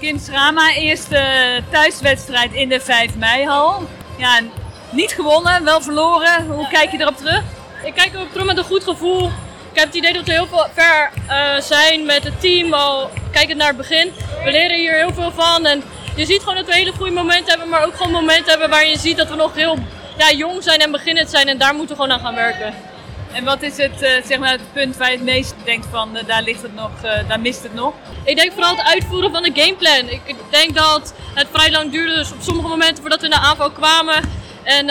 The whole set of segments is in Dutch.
Kim Schrama, eerste thuiswedstrijd in de 5 mei-hal. Ja, niet gewonnen, wel verloren. Hoe kijk je erop terug? Ik kijk erop terug met een goed gevoel. Ik heb het idee dat we heel ver uh, zijn met het team, al kijkend naar het begin. We leren hier heel veel van en je ziet gewoon dat we hele goede momenten hebben, maar ook gewoon momenten hebben waar je ziet dat we nog heel ja, jong zijn en beginnend zijn en daar moeten we gewoon aan gaan werken. En wat is het, uh, zeg maar het punt waar je het meest denkt van, uh, daar, ligt het nog, uh, daar mist het nog? Ik denk vooral het uitvoeren van de gameplan. Ik, denk dat het vrij lang duurde, dus op sommige momenten voordat we de aanval kwamen. En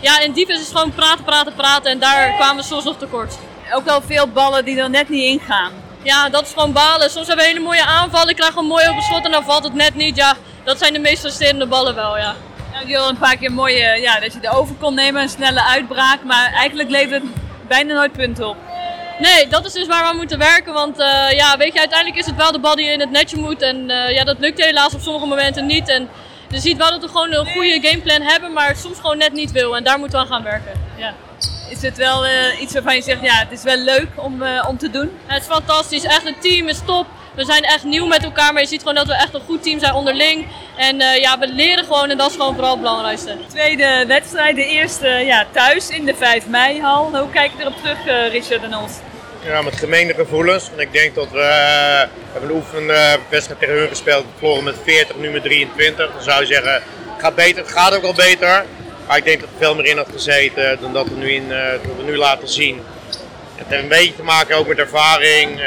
ja, in defense is het gewoon praten, praten, praten en daar kwamen we soms nog tekort. Ook wel veel ballen die er net niet ingaan. Ja, dat is gewoon balen. Soms hebben we hele mooie aanvallen, krijgen een mooi open schot en dan valt het net niet. Ja, dat zijn de meest frustrerende ballen wel, ja. Nou, je al een paar keer mooie, ja, dat je de over kon nemen, een snelle uitbraak, maar eigenlijk levert het bijna nooit punten op. Nee, dat is dus waar we moeten werken. Want uh, ja, weet je, uiteindelijk is het wel de bal die in het netje moet. En uh, ja, dat lukt helaas op sommige momenten niet. En je ziet wel dat we gewoon een goede gameplan hebben, maar soms gewoon net niet wil. En daar moeten we aan gaan werken. Ja. Is het wel uh, iets waarvan je zegt, ja, het is wel leuk om, om te doen? Ja, het is fantastisch. Echt, het team is top. We zijn echt nieuw met elkaar, maar je ziet gewoon dat we echt een goed team zijn onderling. En uh, ja, we leren gewoon en dat is gewoon vooral het belangrijkste. Tweede wedstrijd, de eerste ja, thuis in de 5 mei-hal. Hoe kijk je erop terug, uh, Richard en ons? Ja, met gemene gevoelens. Want ik denk dat we, uh, we hebben een oefenwedstrijd tegen hun gespeeld. Verloren met 40, nu met 23. Dan zou je zeggen, het gaat, beter, het gaat ook wel beter. Maar ik denk dat er veel meer in had gezeten dan dat we nu, in, dat we nu laten zien. Het heeft een beetje te maken ook met ervaring, uh,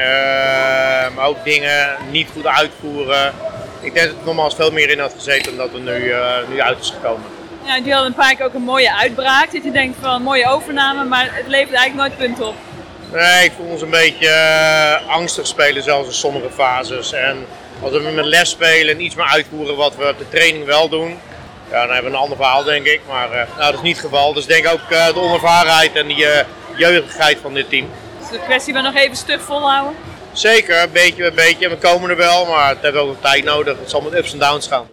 maar ook dingen niet goed uitvoeren. Ik denk dat het nogmaals veel meer in had gezeten dan dat er nu, uh, nu uit is gekomen. Ja, die had een paar keer ook een mooie uitbraak. Dat je denkt van mooie overname, maar het levert eigenlijk nooit punten op. Nee, ik voel ons een beetje uh, angstig spelen zelfs in sommige fases. En als we met les spelen en iets meer uitvoeren wat we op de training wel doen, ja, dan hebben we een ander verhaal denk ik. Maar nou, dat is niet het geval. Dus ik denk ook de onervarenheid en die jeugdigheid van dit team. Is het een kwestie van nog even stug volhouden? Zeker, een beetje een beetje. We komen er wel, maar het heeft ook tijd nodig. Het zal met ups en downs gaan.